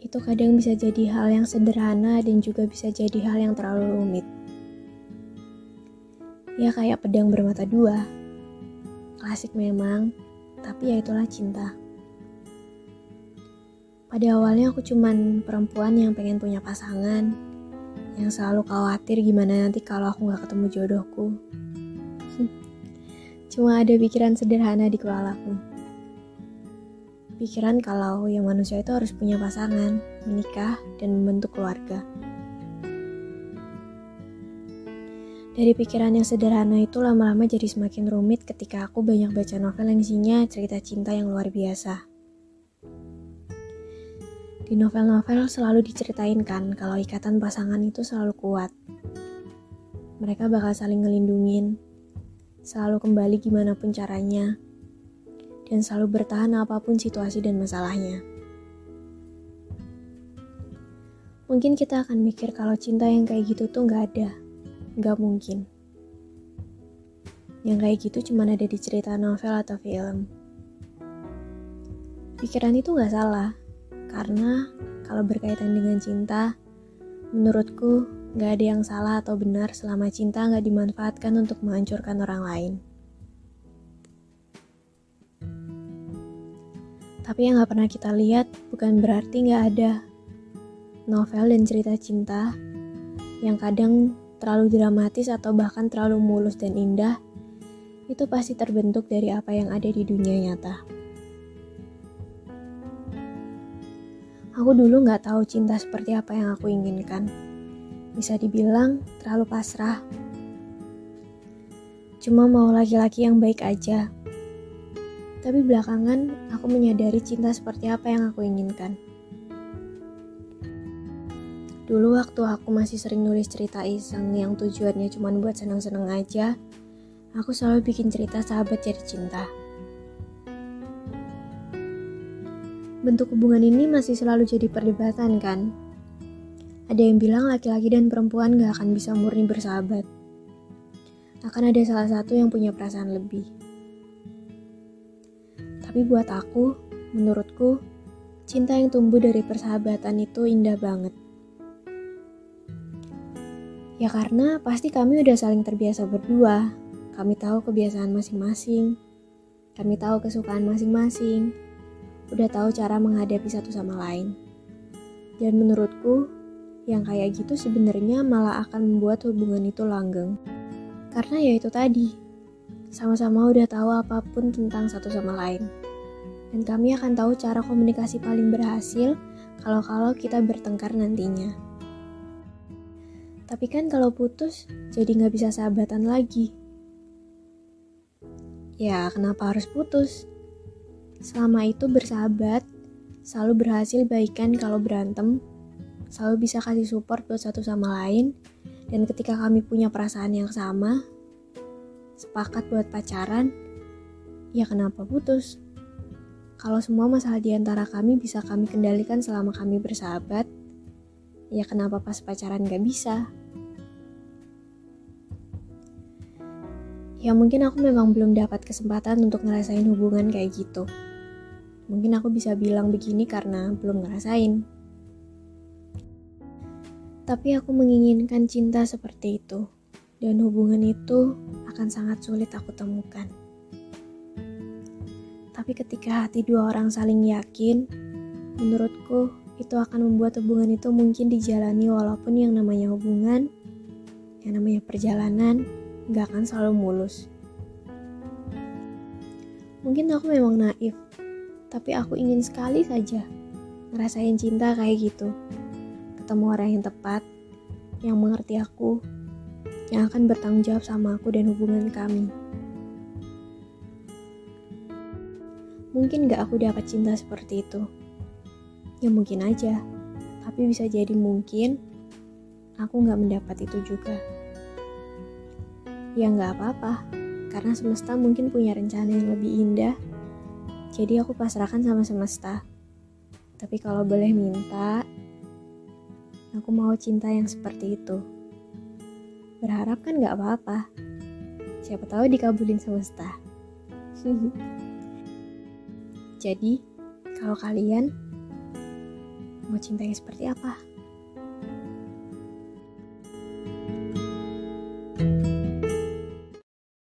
itu kadang bisa jadi hal yang sederhana dan juga bisa jadi hal yang terlalu rumit. Ya kayak pedang bermata dua. Klasik memang, tapi ya itulah cinta. Pada awalnya aku cuman perempuan yang pengen punya pasangan, yang selalu khawatir gimana nanti kalau aku gak ketemu jodohku. Cuma ada pikiran sederhana di kepalaku pikiran kalau yang manusia itu harus punya pasangan, menikah, dan membentuk keluarga. Dari pikiran yang sederhana itu lama-lama jadi semakin rumit ketika aku banyak baca novel yang isinya cerita cinta yang luar biasa. Di novel-novel selalu diceritain kan kalau ikatan pasangan itu selalu kuat. Mereka bakal saling ngelindungin, selalu kembali gimana pun caranya, dan selalu bertahan apa pun situasi dan masalahnya. Mungkin kita akan mikir kalau cinta yang kayak gitu tuh nggak ada, nggak mungkin. Yang kayak gitu cuma ada di cerita novel atau film. Pikiran itu nggak salah, karena kalau berkaitan dengan cinta, menurutku nggak ada yang salah atau benar selama cinta nggak dimanfaatkan untuk menghancurkan orang lain. Tapi yang gak pernah kita lihat bukan berarti gak ada novel dan cerita cinta yang kadang terlalu dramatis atau bahkan terlalu mulus dan indah, itu pasti terbentuk dari apa yang ada di dunia nyata. Aku dulu gak tahu cinta seperti apa yang aku inginkan. Bisa dibilang terlalu pasrah. Cuma mau laki-laki yang baik aja, tapi belakangan aku menyadari cinta seperti apa yang aku inginkan. Dulu waktu aku masih sering nulis cerita iseng yang tujuannya cuma buat seneng-seneng aja, aku selalu bikin cerita sahabat jadi cinta. Bentuk hubungan ini masih selalu jadi perdebatan kan? Ada yang bilang laki-laki dan perempuan gak akan bisa murni bersahabat. Akan ada salah satu yang punya perasaan lebih. Tapi buat aku, menurutku, cinta yang tumbuh dari persahabatan itu indah banget. Ya karena pasti kami udah saling terbiasa berdua. Kami tahu kebiasaan masing-masing. Kami tahu kesukaan masing-masing. Udah tahu cara menghadapi satu sama lain. Dan menurutku, yang kayak gitu sebenarnya malah akan membuat hubungan itu langgeng. Karena ya itu tadi, sama-sama udah tahu apa pun tentang satu sama lain. Dan kami akan tahu cara komunikasi paling berhasil kalau-kalau kita bertengkar nantinya. Tapi kan kalau putus, jadi nggak bisa sahabatan lagi. Ya, kenapa harus putus? Selama itu bersahabat, selalu berhasil baikan kalau berantem, selalu bisa kasih support buat satu sama lain, dan ketika kami punya perasaan yang sama, sepakat buat pacaran, ya kenapa putus? Kalau semua masalah di antara kami bisa kami kendalikan selama kami bersahabat, ya kenapa pas pacaran gak bisa? Ya mungkin aku memang belum dapat kesempatan untuk ngerasain hubungan kayak gitu. Mungkin aku bisa bilang begini karena belum ngerasain. Tapi aku menginginkan cinta seperti itu, dan hubungan itu akan sangat sulit aku temukan. Tapi ketika hati dua orang saling yakin, menurutku itu akan membuat hubungan itu mungkin dijalani walaupun yang namanya hubungan, yang namanya perjalanan, gak akan selalu mulus. Mungkin aku memang naif, tapi aku ingin sekali saja ngerasain cinta kayak gitu. Ketemu orang yang tepat, yang mengerti aku, yang akan bertanggung jawab sama aku dan hubungan kami. Mungkin gak aku dapat cinta seperti itu. Ya mungkin aja. Tapi bisa jadi mungkin aku nggak mendapat itu juga. Ya nggak apa-apa, karena semesta mungkin punya rencana yang lebih indah. Jadi aku pasrahkan sama semesta. Tapi kalau boleh minta, aku mau cinta yang seperti itu. Berharap kan nggak apa-apa. Siapa tahu dikabulin semesta. Jadi, kalau kalian mau cinta yang seperti apa?